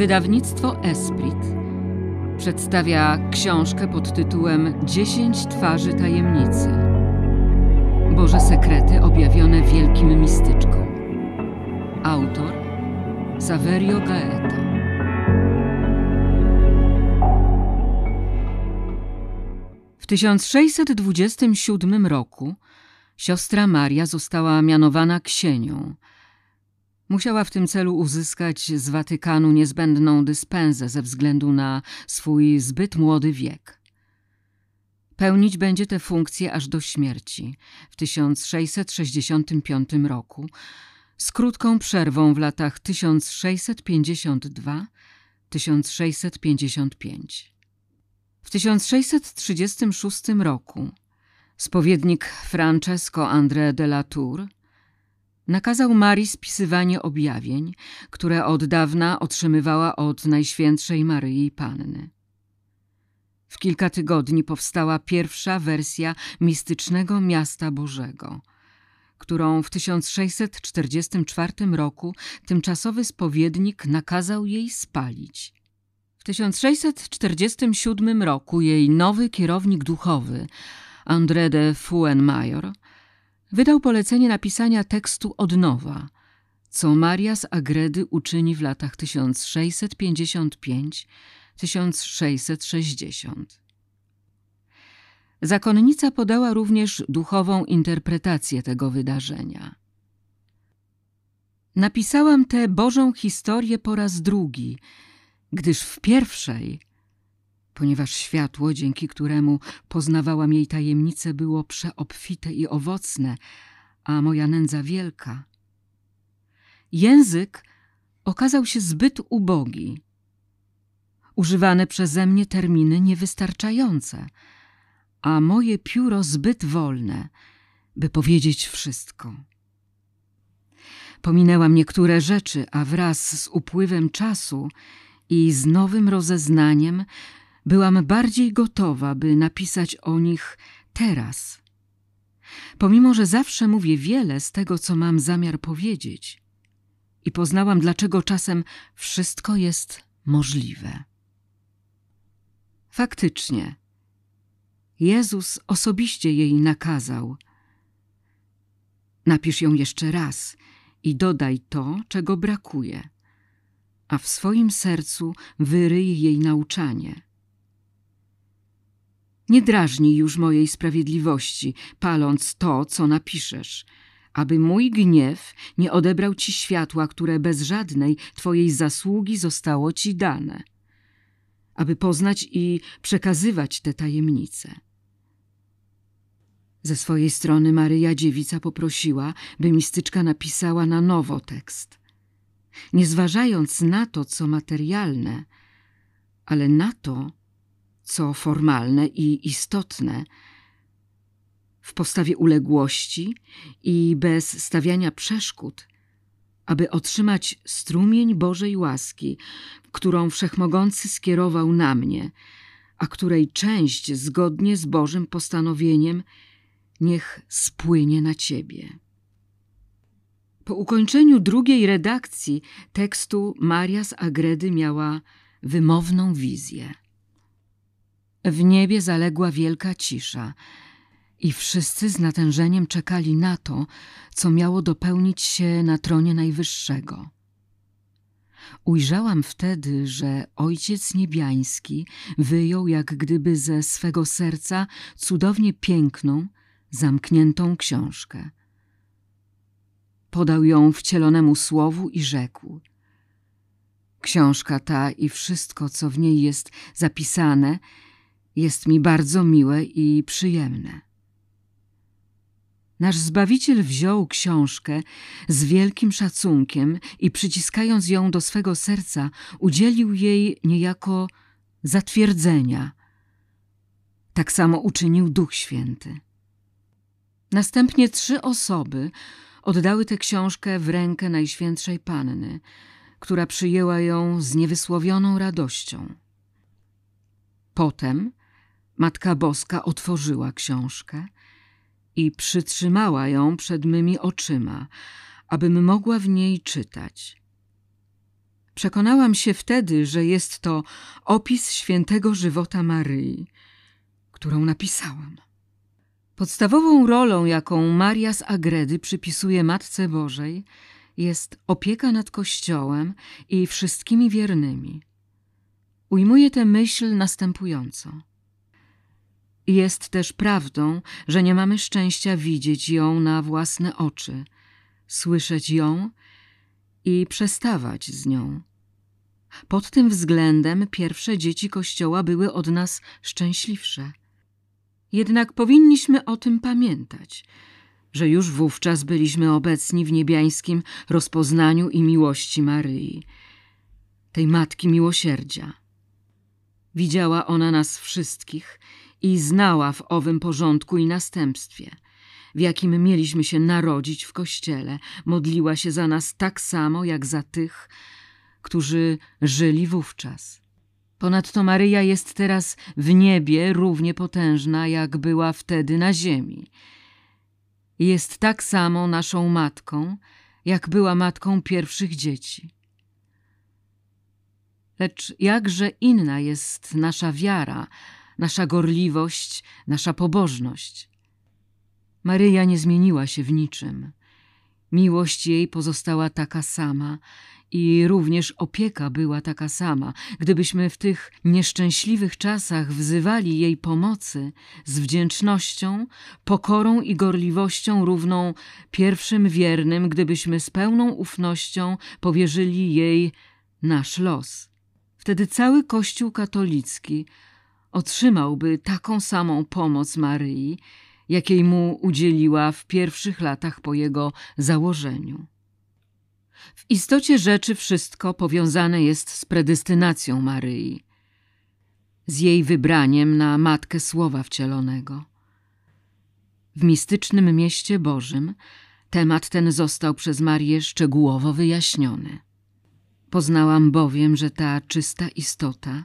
Wydawnictwo Esprit przedstawia książkę pod tytułem Dziesięć twarzy tajemnicy. Boże sekrety objawione wielkim mistyczkom. Autor Saverio Gaeta. W 1627 roku siostra Maria została mianowana ksienią – Musiała w tym celu uzyskać z Watykanu niezbędną dyspensę ze względu na swój zbyt młody wiek. Pełnić będzie te funkcje aż do śmierci w 1665 roku, z krótką przerwą w latach 1652-1655. W 1636 roku spowiednik Francesco André de la Tour nakazał Marii spisywanie objawień, które od dawna otrzymywała od Najświętszej Maryi Panny. W kilka tygodni powstała pierwsza wersja mistycznego Miasta Bożego, którą w 1644 roku tymczasowy spowiednik nakazał jej spalić. W 1647 roku jej nowy kierownik duchowy, André de Fuenmayor, wydał polecenie napisania tekstu od nowa, co Maria z Agredy uczyni w latach 1655-1660. Zakonnica podała również duchową interpretację tego wydarzenia. Napisałam tę Bożą historię po raz drugi, gdyż w pierwszej ponieważ światło, dzięki któremu poznawałam jej tajemnice, było przeobfite i owocne, a moja nędza wielka. Język okazał się zbyt ubogi. Używane przeze mnie terminy niewystarczające, a moje pióro zbyt wolne, by powiedzieć wszystko. Pominęłam niektóre rzeczy, a wraz z upływem czasu i z nowym rozeznaniem byłam bardziej gotowa, by napisać o nich teraz. Pomimo, że zawsze mówię wiele z tego, co mam zamiar powiedzieć, i poznałam, dlaczego czasem wszystko jest możliwe. Faktycznie, Jezus osobiście jej nakazał: Napisz ją jeszcze raz i dodaj to, czego brakuje, a w swoim sercu wyryj jej nauczanie. Nie drażnij już mojej sprawiedliwości, paląc to, co napiszesz, aby mój gniew nie odebrał ci światła, które bez żadnej twojej zasługi zostało ci dane, aby poznać i przekazywać te tajemnice. Ze swojej strony Maryja Dziewica poprosiła, by mistyczka napisała na nowo tekst. Nie zważając na to, co materialne, ale na to, co formalne i istotne, w postawie uległości i bez stawiania przeszkód, aby otrzymać strumień Bożej łaski, którą Wszechmogący skierował na mnie, a której część zgodnie z Bożym postanowieniem niech spłynie na Ciebie. Po ukończeniu drugiej redakcji tekstu Maria z Agredy miała wymowną wizję. W niebie zaległa wielka cisza i wszyscy z natężeniem czekali na to, co miało dopełnić się na tronie Najwyższego. Ujrzałam wtedy, że Ojciec Niebiański wyjął jak gdyby ze swego serca cudownie piękną, zamkniętą książkę. Podał ją wcielonemu słowu i rzekł – Książka ta i wszystko, co w niej jest zapisane, jest mi bardzo miłe i przyjemne. Nasz Zbawiciel wziął książkę z wielkim szacunkiem i przyciskając ją do swego serca, udzielił jej niejako zatwierdzenia. Tak samo uczynił Duch Święty. Następnie trzy osoby oddały tę książkę w rękę Najświętszej Panny, która przyjęła ją z niewysłowioną radością. Potem Matka Boska otworzyła książkę i przytrzymała ją przed mymi oczyma, abym mogła w niej czytać. Przekonałam się wtedy, że jest to opis świętego żywota Maryi, którą napisałam. Podstawową rolą, jaką Maria z Agredy przypisuje Matce Bożej, jest opieka nad Kościołem i wszystkimi wiernymi. Ujmuje tę myśl następująco. Jest też prawdą, że nie mamy szczęścia widzieć ją na własne oczy, słyszeć ją i przestawać z nią. Pod tym względem pierwsze dzieci Kościoła były od nas szczęśliwsze. Jednak powinniśmy o tym pamiętać, że już wówczas byliśmy obecni w niebiańskim rozpoznaniu i miłości Maryi, tej Matki Miłosierdzia. Widziała ona nas wszystkich i znała w owym porządku i następstwie, w jakim mieliśmy się narodzić w Kościele. Modliła się za nas tak samo, jak za tych, którzy żyli wówczas. Ponadto Maryja jest teraz w niebie równie potężna, jak była wtedy na ziemi. Jest tak samo naszą matką, jak była matką pierwszych dzieci. Lecz jakże inna jest nasza wiara, nasza gorliwość, nasza pobożność. Maryja nie zmieniła się w niczym. Miłość jej pozostała taka sama i również opieka była taka sama. Gdybyśmy w tych nieszczęśliwych czasach wzywali jej pomocy z wdzięcznością, pokorą i gorliwością równą pierwszym wiernym, gdybyśmy z pełną ufnością powierzyli jej nasz los. Wtedy cały Kościół katolicki otrzymałby taką samą pomoc Maryi, jakiej mu udzieliła w pierwszych latach po jego założeniu. W istocie rzeczy wszystko powiązane jest z predestynacją Maryi, z jej wybraniem na Matkę Słowa Wcielonego. W mistycznym mieście Bożym temat ten został przez Marię szczegółowo wyjaśniony. Poznałam bowiem, że ta czysta istota,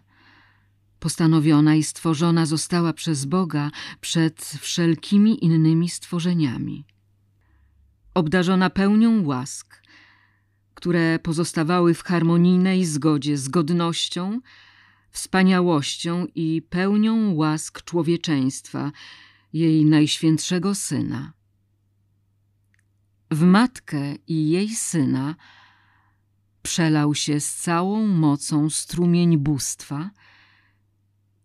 postanowiona i stworzona została przez Boga przed wszelkimi innymi stworzeniami. Obdarzona pełnią łask, które pozostawały w harmonijnej zgodzie z godnością, wspaniałością i pełnią łask człowieczeństwa, jej najświętszego Syna. W Matkę i jej Syna przelał się z całą mocą strumień bóstwa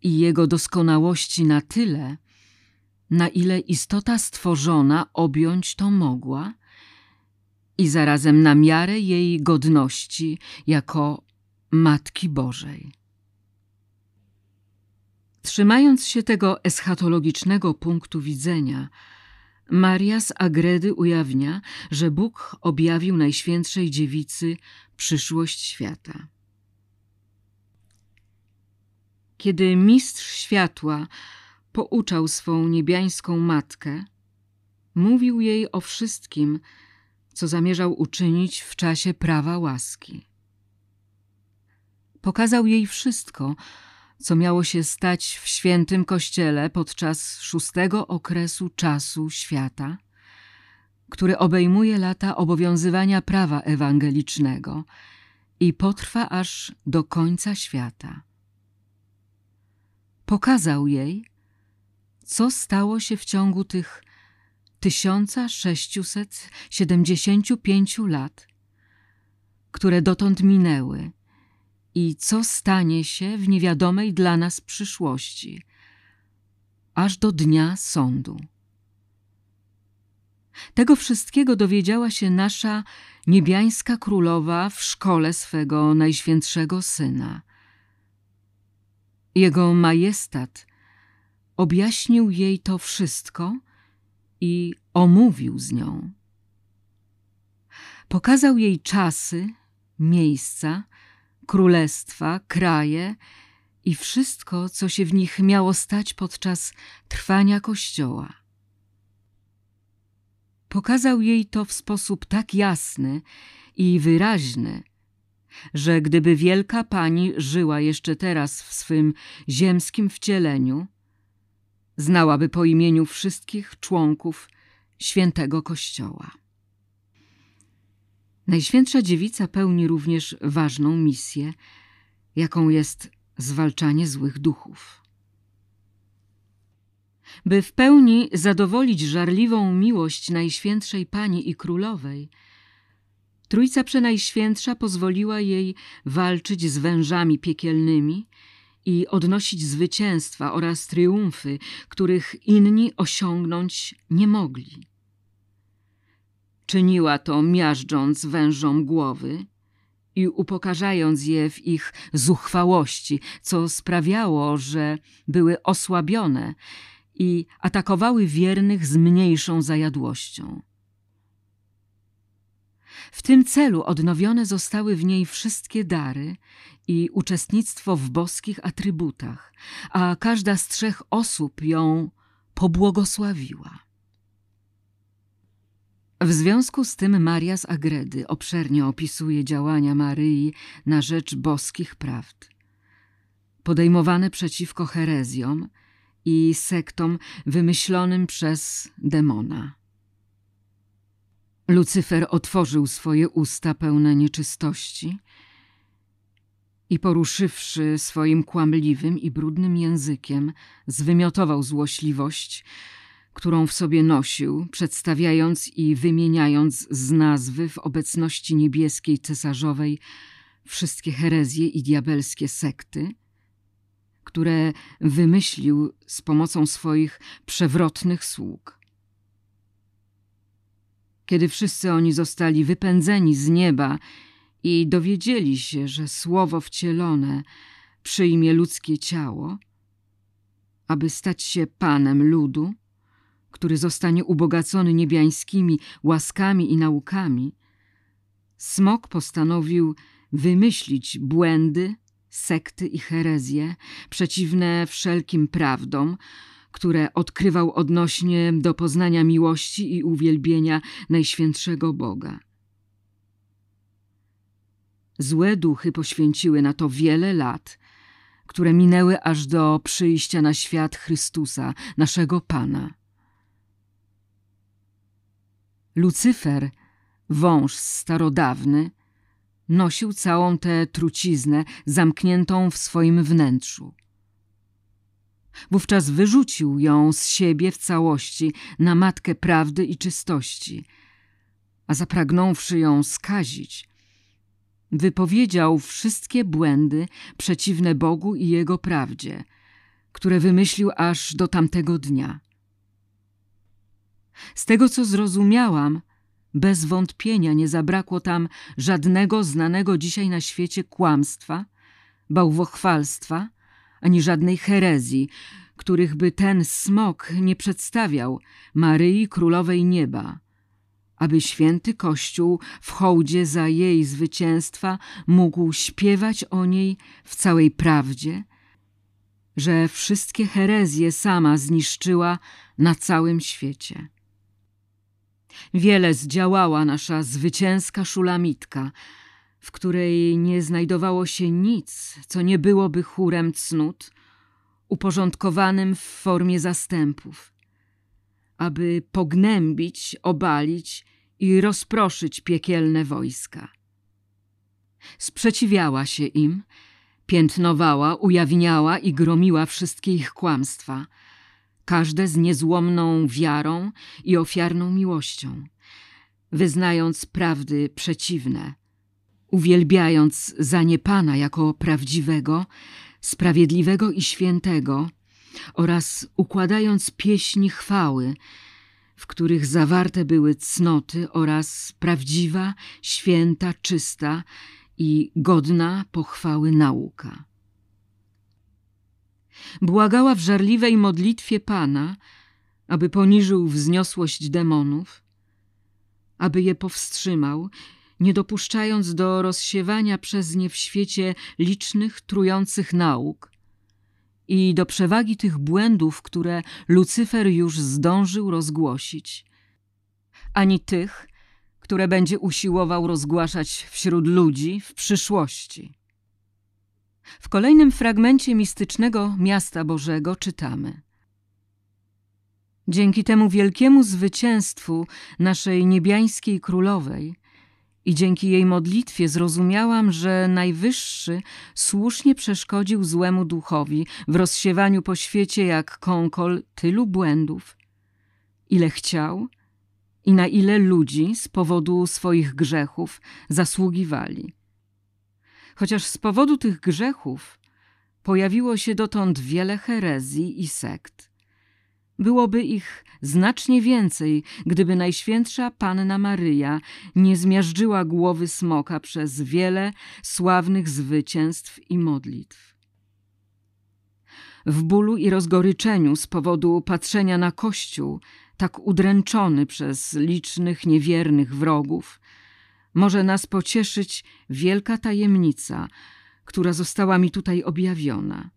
i jego doskonałości na tyle, na ile istota stworzona objąć to mogła i zarazem na miarę jej godności jako Matki Bożej. Trzymając się tego eschatologicznego punktu widzenia, Maria z Agredy ujawnia, że Bóg objawił Najświętszej Dziewicy przyszłość świata. Kiedy mistrz światła pouczał swą niebiańską matkę, mówił jej o wszystkim, co zamierzał uczynić w czasie prawa łaski. Pokazał jej wszystko, co miało się stać w świętym kościele podczas szóstego okresu czasu świata, który obejmuje lata obowiązywania prawa ewangelicznego i potrwa aż do końca świata. Pokazał jej, co stało się w ciągu tych 1675 lat, które dotąd minęły i co stanie się w niewiadomej dla nas przyszłości, aż do dnia sądu. Tego wszystkiego dowiedziała się nasza niebiańska królowa w szkole swego najświętszego syna. Jego majestat objaśnił jej to wszystko i omówił z nią. Pokazał jej czasy, miejsca, królestwa, kraje i wszystko, co się w nich miało stać podczas trwania Kościoła. Pokazał jej to w sposób tak jasny i wyraźny, że gdyby wielka pani żyła jeszcze teraz w swym ziemskim wcieleniu, znałaby po imieniu wszystkich członków świętego Kościoła. Najświętsza Dziewica pełni również ważną misję, jaką jest zwalczanie złych duchów. By w pełni zadowolić żarliwą miłość Najświętszej Pani i Królowej, Trójca Przenajświętsza pozwoliła jej walczyć z wężami piekielnymi i odnosić zwycięstwa oraz triumfy, których inni osiągnąć nie mogli. Czyniła to miażdżąc wężom głowy i upokarzając je w ich zuchwałości, co sprawiało, że były osłabione i atakowały wiernych z mniejszą zajadłością. W tym celu odnowione zostały w niej wszystkie dary i uczestnictwo w boskich atrybutach, a każda z trzech osób ją pobłogosławiła. W związku z tym Maria z Agredy obszernie opisuje działania Maryi na rzecz boskich prawd, podejmowane przeciwko herezjom i sektom wymyślonym przez demona. Lucyfer otworzył swoje usta pełne nieczystości i poruszywszy swoim kłamliwym i brudnym językiem, zwymiotował złośliwość, którą w sobie nosił, przedstawiając i wymieniając z nazwy w obecności niebieskiej cesarzowej wszystkie herezje i diabelskie sekty, które wymyślił z pomocą swoich przewrotnych sług. Kiedy wszyscy oni zostali wypędzeni z nieba i dowiedzieli się, że słowo wcielone przyjmie ludzkie ciało, aby stać się panem ludu, który zostanie ubogacony niebiańskimi łaskami i naukami, smok postanowił wymyślić błędy, sekty i herezje przeciwne wszelkim prawdom, które odkrywał odnośnie do poznania miłości i uwielbienia Najświętszego Boga. Złe duchy poświęciły na to wiele lat, które minęły aż do przyjścia na świat Chrystusa, naszego Pana. Lucyfer, wąż starodawny, nosił całą tę truciznę zamkniętą w swoim wnętrzu. Wówczas wyrzucił ją z siebie w całości na matkę prawdy i czystości, a zapragnąwszy ją skazić, wypowiedział wszystkie błędy przeciwne Bogu i Jego prawdzie, które wymyślił aż do tamtego dnia. Z tego, co zrozumiałam, bez wątpienia nie zabrakło tam żadnego znanego dzisiaj na świecie kłamstwa, bałwochwalstwa, ani żadnej herezji, których by ten smok nie przedstawiał Maryi Królowej Nieba, aby święty Kościół w hołdzie za jej zwycięstwa mógł śpiewać o niej w całej prawdzie, że wszystkie herezje sama zniszczyła na całym świecie. Wiele zdziałała nasza zwycięska szulamitka, w której nie znajdowało się nic, co nie byłoby chórem cnót, uporządkowanym w formie zastępów, aby pognębić, obalić i rozproszyć piekielne wojska. Sprzeciwiała się im, piętnowała, ujawniała i gromiła wszystkie ich kłamstwa, każde z niezłomną wiarą i ofiarną miłością, wyznając prawdy przeciwne, uwielbiając za nie Pana jako prawdziwego, sprawiedliwego i świętego oraz układając pieśni chwały, w których zawarte były cnoty oraz prawdziwa, święta, czysta i godna pochwały nauka. Błagała w żarliwej modlitwie Pana, aby poniżył wzniosłość demonów, aby je powstrzymał nie dopuszczając do rozsiewania przez nie w świecie licznych, trujących nauk i do przewagi tych błędów, które Lucyfer już zdążył rozgłosić, ani tych, które będzie usiłował rozgłaszać wśród ludzi w przyszłości. W kolejnym fragmencie mistycznego Miasta Bożego czytamy Dzięki temu wielkiemu zwycięstwu naszej niebiańskiej królowej I dzięki jej modlitwie zrozumiałam, że Najwyższy słusznie przeszkodził złemu duchowi w rozsiewaniu po świecie jak kąkol tylu błędów, ile chciał i na ile ludzi z powodu swoich grzechów zasługiwali. Chociaż z powodu tych grzechów pojawiło się dotąd wiele herezji i sekt. Byłoby ich znacznie więcej, gdyby Najświętsza Panna Maryja nie zmiażdżyła głowy smoka przez wiele sławnych zwycięstw i modlitw. W bólu i rozgoryczeniu z powodu patrzenia na Kościół, tak udręczony przez licznych niewiernych wrogów, może nas pocieszyć wielka tajemnica, która została mi tutaj objawiona.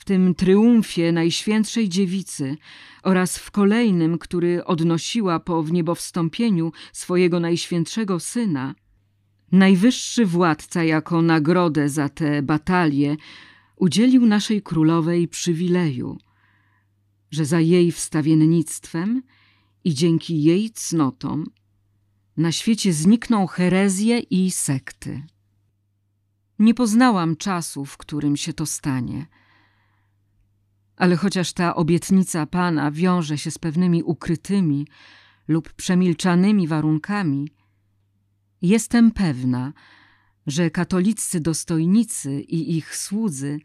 W tym triumfie Najświętszej Dziewicy oraz w kolejnym, który odnosiła po wniebowstąpieniu swojego Najświętszego Syna, Najwyższy Władca jako nagrodę za te batalie udzielił naszej królowej przywileju, że za jej wstawiennictwem i dzięki jej cnotom na świecie znikną herezje i sekty. Nie poznałam czasu, w którym się to stanie. Ale chociaż ta obietnica Pana wiąże się z pewnymi ukrytymi lub przemilczanymi warunkami, jestem pewna, że katoliccy dostojnicy i ich słudzy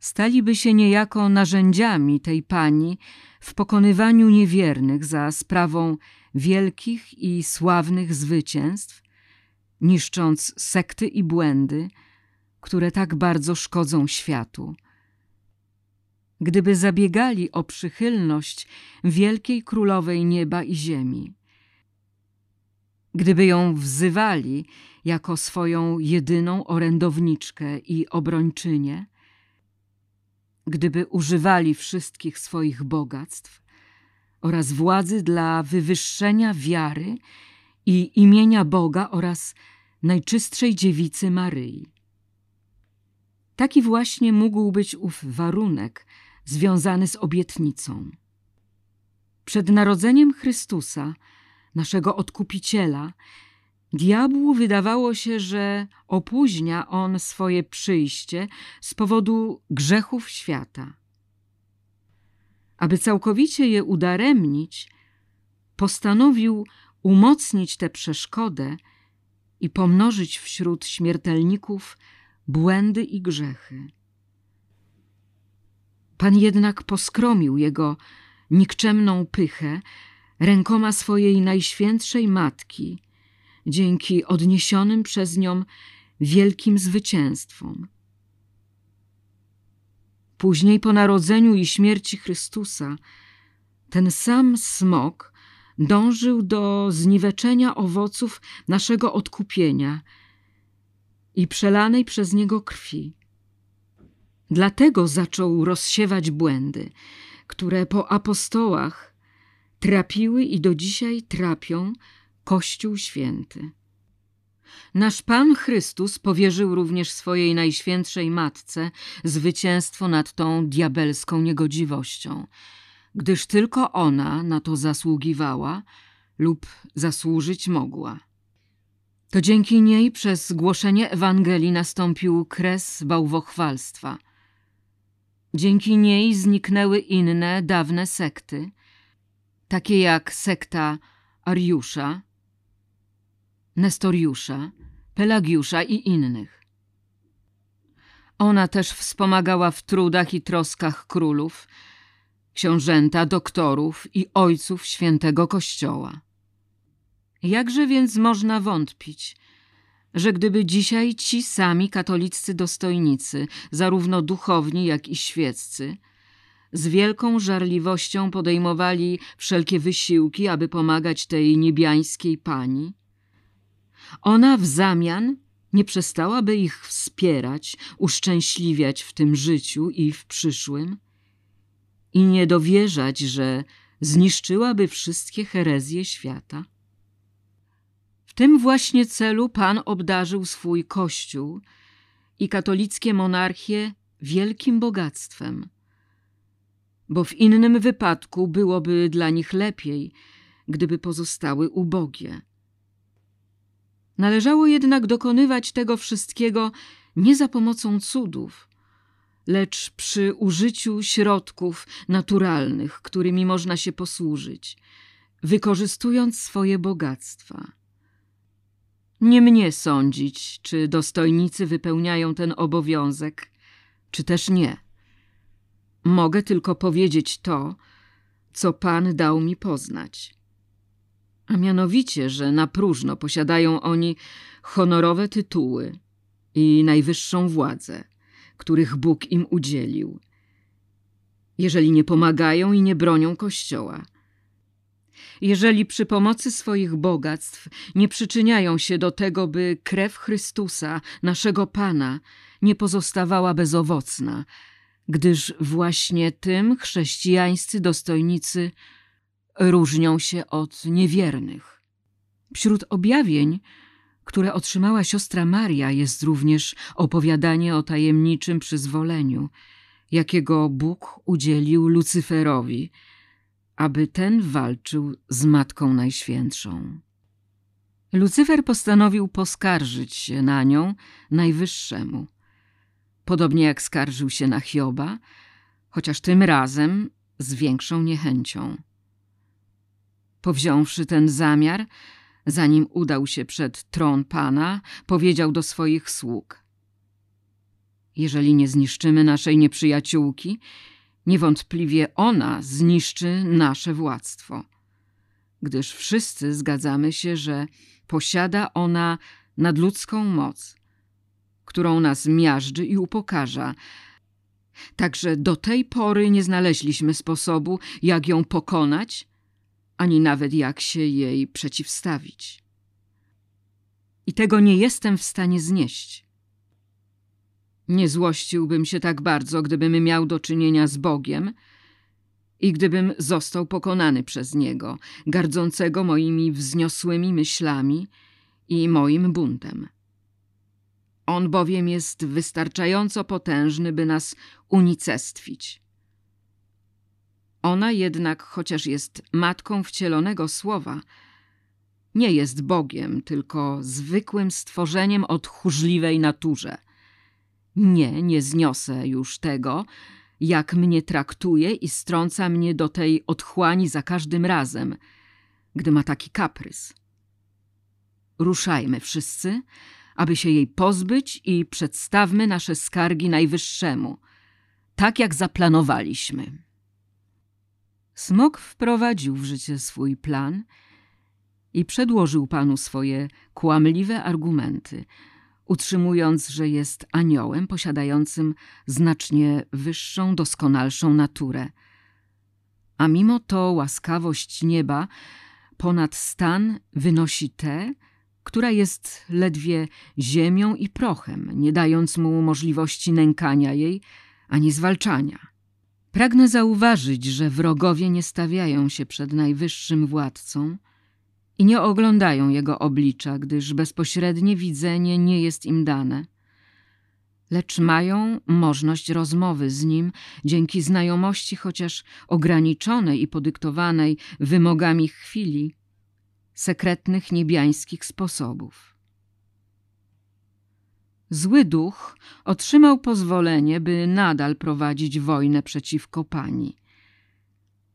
staliby się niejako narzędziami tej pani w pokonywaniu niewiernych za sprawą wielkich i sławnych zwycięstw, niszcząc sekty i błędy, które tak bardzo szkodzą światu. Gdyby zabiegali o przychylność wielkiej królowej nieba i ziemi, gdyby ją wzywali jako swoją jedyną orędowniczkę i obrończynię, gdyby używali wszystkich swoich bogactw oraz władzy dla wywyższenia wiary i imienia Boga oraz Najczystszej Dziewicy Maryi. Taki właśnie mógł być ów warunek związany z obietnicą. Przed narodzeniem Chrystusa, naszego Odkupiciela, diabłu wydawało się, że opóźnia on swoje przyjście z powodu grzechów świata. Aby całkowicie je udaremnić, postanowił umocnić tę przeszkodę i pomnożyć wśród śmiertelników błędy i grzechy. Pan jednak poskromił jego nikczemną pychę rękoma swojej najświętszej matki, dzięki odniesionym przez nią wielkim zwycięstwom. Później po narodzeniu i śmierci Chrystusa ten sam smok dążył do zniweczenia owoców naszego odkupienia i przelanej przez niego krwi. Dlatego zaczął rozsiewać błędy, które po apostołach trapiły i do dzisiaj trapią Kościół Święty. Nasz Pan Chrystus powierzył również swojej Najświętszej Matce zwycięstwo nad tą diabelską niegodziwością, gdyż tylko ona na to zasługiwała lub zasłużyć mogła. To dzięki niej przez głoszenie Ewangelii nastąpił kres bałwochwalstwa. Dzięki niej zniknęły inne, dawne sekty, takie jak sekta Ariusza, Nestoriusza, Pelagiusza i innych. Ona też wspomagała w trudach i troskach królów, książęta, doktorów i ojców świętego Kościoła. Jakże więc można wątpić, że gdyby dzisiaj ci sami katoliccy dostojnicy, zarówno duchowni, jak i świeccy, z wielką żarliwością podejmowali wszelkie wysiłki, aby pomagać tej niebiańskiej pani, ona w zamian nie przestałaby ich wspierać, uszczęśliwiać w tym życiu i w przyszłym i nie dowierzać, że zniszczyłaby wszystkie herezje świata. W tym właśnie celu Pan obdarzył swój Kościół i katolickie monarchie wielkim bogactwem, bo w innym wypadku byłoby dla nich lepiej, gdyby pozostały ubogie. Należało jednak dokonywać tego wszystkiego nie za pomocą cudów, lecz przy użyciu środków naturalnych, którymi można się posłużyć, wykorzystując swoje bogactwa. Nie mnie sądzić, czy dostojnicy wypełniają ten obowiązek, czy też nie. Mogę tylko powiedzieć to, co Pan dał mi poznać. A mianowicie, że na próżno posiadają oni honorowe tytuły i najwyższą władzę, których Bóg im udzielił, jeżeli nie pomagają i nie bronią Kościoła. Jeżeli przy pomocy swoich bogactw nie przyczyniają się do tego, by krew Chrystusa, naszego Pana, nie pozostawała bezowocna, gdyż właśnie tym chrześcijańscy dostojnicy różnią się od niewiernych. Wśród objawień, które otrzymała siostra Maria, jest również opowiadanie o tajemniczym przyzwoleniu, jakiego Bóg udzielił Lucyferowi, aby ten walczył z Matką Najświętszą. Lucyfer postanowił poskarżyć się na nią Najwyższemu, podobnie jak skarżył się na Hioba, chociaż tym razem z większą niechęcią. Powziąwszy ten zamiar, zanim udał się przed tron Pana, powiedział do swoich sług: Jeżeli nie zniszczymy naszej nieprzyjaciółki, niewątpliwie ona zniszczy nasze władztwo, gdyż wszyscy zgadzamy się, że posiada ona nadludzką moc, którą nas miażdży i upokarza. Także do tej pory nie znaleźliśmy sposobu, jak ją pokonać, ani nawet jak się jej przeciwstawić. I tego nie jestem w stanie znieść. Nie złościłbym się tak bardzo, gdybym miał do czynienia z Bogiem i gdybym został pokonany przez Niego, gardzącego moimi wzniosłymi myślami i moim buntem. On bowiem jest wystarczająco potężny, by nas unicestwić. Ona jednak, chociaż jest matką wcielonego słowa, nie jest Bogiem, tylko zwykłym stworzeniem o tchórzliwej naturze. Nie, nie zniosę już tego, jak mnie traktuje i strąca mnie do tej otchłani za każdym razem, gdy ma taki kaprys. Ruszajmy wszyscy, aby się jej pozbyć i przedstawmy nasze skargi Najwyższemu, tak jak zaplanowaliśmy. Smok wprowadził w życie swój plan i przedłożył panu swoje kłamliwe argumenty, utrzymując, że jest aniołem posiadającym znacznie wyższą, doskonalszą naturę. A mimo to łaskawość nieba ponad stan wynosi tę, która jest ledwie ziemią i prochem, nie dając mu możliwości nękania jej ani zwalczania. Pragnę zauważyć, że wrogowie nie stawiają się przed najwyższym władcą i nie oglądają jego oblicza, gdyż bezpośrednie widzenie nie jest im dane, lecz mają możliwość rozmowy z nim dzięki znajomości, chociaż ograniczonej i podyktowanej wymogami chwili, sekretnych niebiańskich sposobów. Zły duch otrzymał pozwolenie, by nadal prowadzić wojnę przeciwko pani,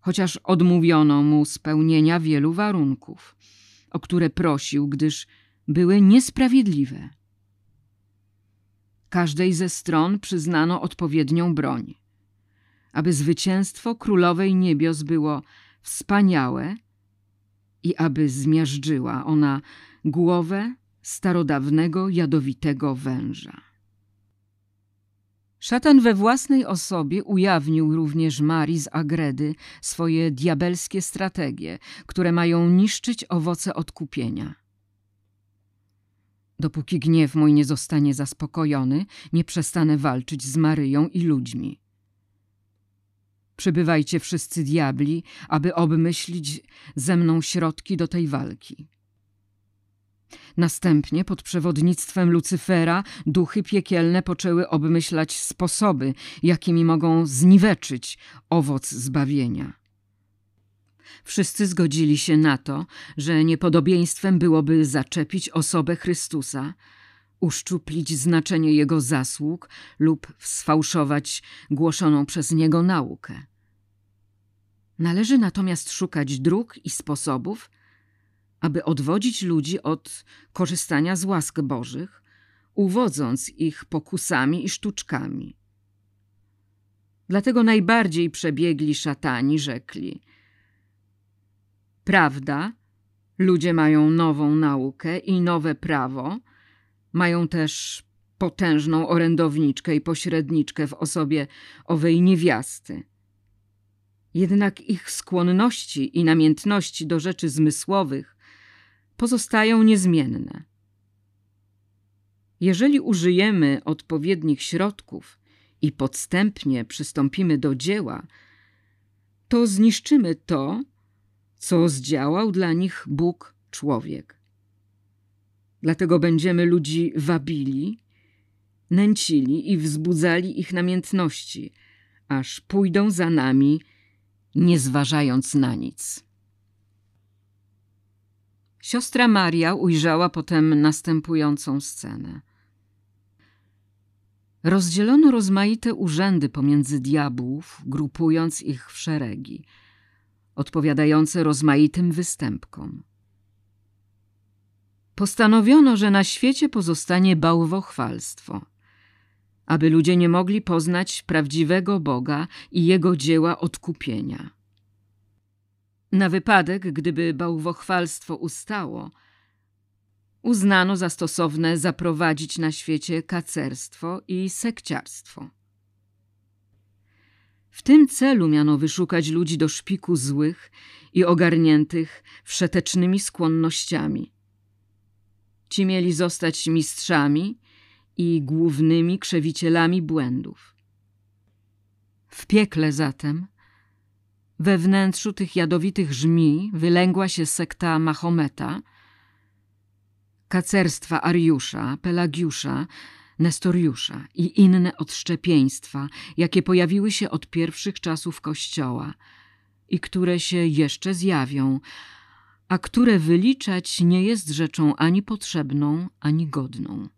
chociaż odmówiono mu spełnienia wielu warunków, o które prosił, gdyż były niesprawiedliwe. Każdej ze stron przyznano odpowiednią broń, aby zwycięstwo królowej niebios było wspaniałe i aby zmiażdżyła ona głowę starodawnego jadowitego węża. Szatan we własnej osobie ujawnił również Marii z Agredy swoje diabelskie strategie, które mają niszczyć owoce odkupienia. Dopóki gniew mój nie zostanie zaspokojony, nie przestanę walczyć z Maryją i ludźmi. Przybywajcie wszyscy diabli, aby obmyślić ze mną środki do tej walki. Następnie pod przewodnictwem Lucyfera duchy piekielne poczęły obmyślać sposoby, jakimi mogą zniweczyć owoc zbawienia. Wszyscy zgodzili się na to, że niepodobieństwem byłoby zaczepić osobę Chrystusa, uszczuplić znaczenie Jego zasług lub sfałszować głoszoną przez Niego naukę. Należy natomiast szukać dróg i sposobów, aby odwodzić ludzi od korzystania z łask Bożych, uwodząc ich pokusami i sztuczkami. Dlatego najbardziej przebiegli szatani rzekli: Prawda, ludzie mają nową naukę i nowe prawo, mają też potężną orędowniczkę i pośredniczkę w osobie owej niewiasty. Jednak ich skłonności i namiętności do rzeczy zmysłowych pozostają niezmienne. Jeżeli użyjemy odpowiednich środków i podstępnie przystąpimy do dzieła, to zniszczymy to, co zdziałał dla nich Bóg człowiek. Dlatego będziemy ludzi wabili, nęcili i wzbudzali ich namiętności, aż pójdą za nami, nie zważając na nic. Siostra Maria ujrzała potem następującą scenę. Rozdzielono rozmaite urzędy pomiędzy diabłów, grupując ich w szeregi, odpowiadające rozmaitym występkom. Postanowiono, że na świecie pozostanie bałwochwalstwo, aby ludzie nie mogli poznać prawdziwego Boga i Jego dzieła odkupienia. Na wypadek, gdyby bałwochwalstwo ustało, uznano za stosowne zaprowadzić na świecie kacerstwo i sekciarstwo. W tym celu miano wyszukać ludzi do szpiku złych i ogarniętych wszetecznymi skłonnościami. Ci mieli zostać mistrzami i głównymi krzewicielami błędów. W piekle zatem, we wnętrzu tych jadowitych żmi, wylęgła się sekta Mahometa – kacerstwa Ariusza, Pelagiusza, Nestoriusza i inne odszczepieństwa, jakie pojawiły się od pierwszych czasów Kościoła i które się jeszcze zjawią, a które wyliczać nie jest rzeczą ani potrzebną, ani godną.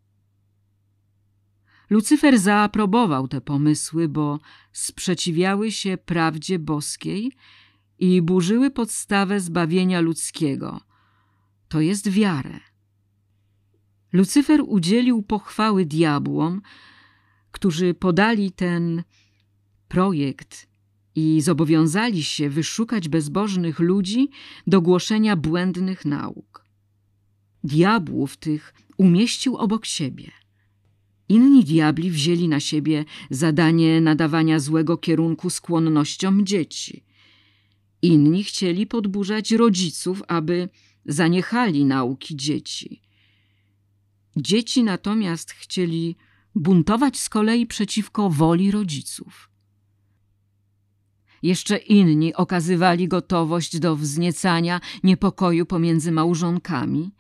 Lucyfer zaaprobował te pomysły, bo sprzeciwiały się prawdzie boskiej i burzyły podstawę zbawienia ludzkiego, to jest wiarę. Lucyfer udzielił pochwały diabłom, którzy podali ten projekt i zobowiązali się wyszukać bezbożnych ludzi do głoszenia błędnych nauk. Diabłów tych umieścił obok siebie. Inni diabli wzięli na siebie zadanie nadawania złego kierunku skłonnościom dzieci. Inni chcieli podburzać rodziców, aby zaniechali nauki dzieci. Dzieci natomiast chcieli buntować z kolei przeciwko woli rodziców. Jeszcze inni okazywali gotowość do wzniecania niepokoju pomiędzy małżonkami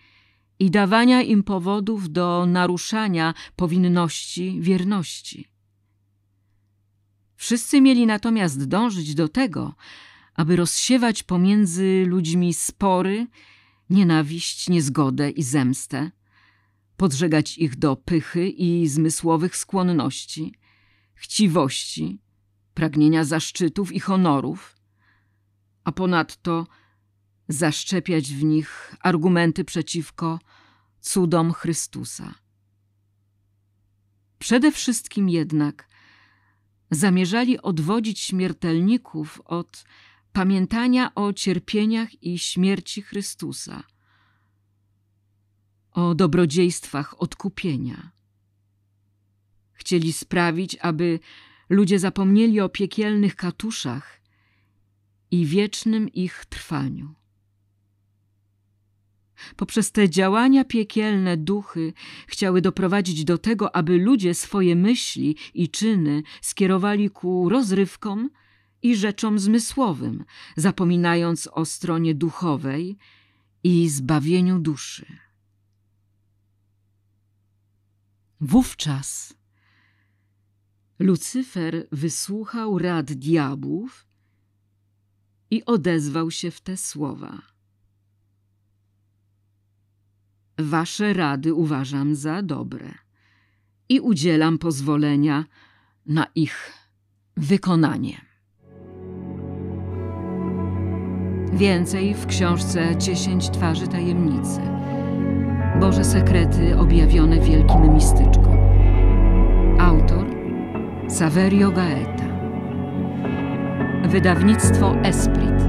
i dawania im powodów do naruszania powinności wierności. Wszyscy mieli natomiast dążyć do tego, aby rozsiewać pomiędzy ludźmi spory, nienawiść, niezgodę i zemstę, podżegać ich do pychy i zmysłowych skłonności, chciwości, pragnienia zaszczytów i honorów, a ponadto zaszczepiać w nich argumenty przeciwko cudom Chrystusa. Przede wszystkim jednak zamierzali odwodzić śmiertelników od pamiętania o cierpieniach i śmierci Chrystusa – o dobrodziejstwach odkupienia. Chcieli sprawić, aby ludzie zapomnieli o piekielnych katuszach i wiecznym ich trwaniu. Poprzez te działania piekielne duchy chciały doprowadzić do tego, aby ludzie swoje myśli i czyny skierowali ku rozrywkom i rzeczom zmysłowym, zapominając o stronie duchowej i zbawieniu duszy. Wówczas Lucyfer wysłuchał rad diabłów i odezwał się w te słowa. Wasze rady uważam za dobre i udzielam pozwolenia na ich wykonanie. Więcej w książce Dziesięć twarzy tajemnicy. Boże sekrety objawione wielkim mistyczkom. Autor Saverio Gaeta. Wydawnictwo Esprit.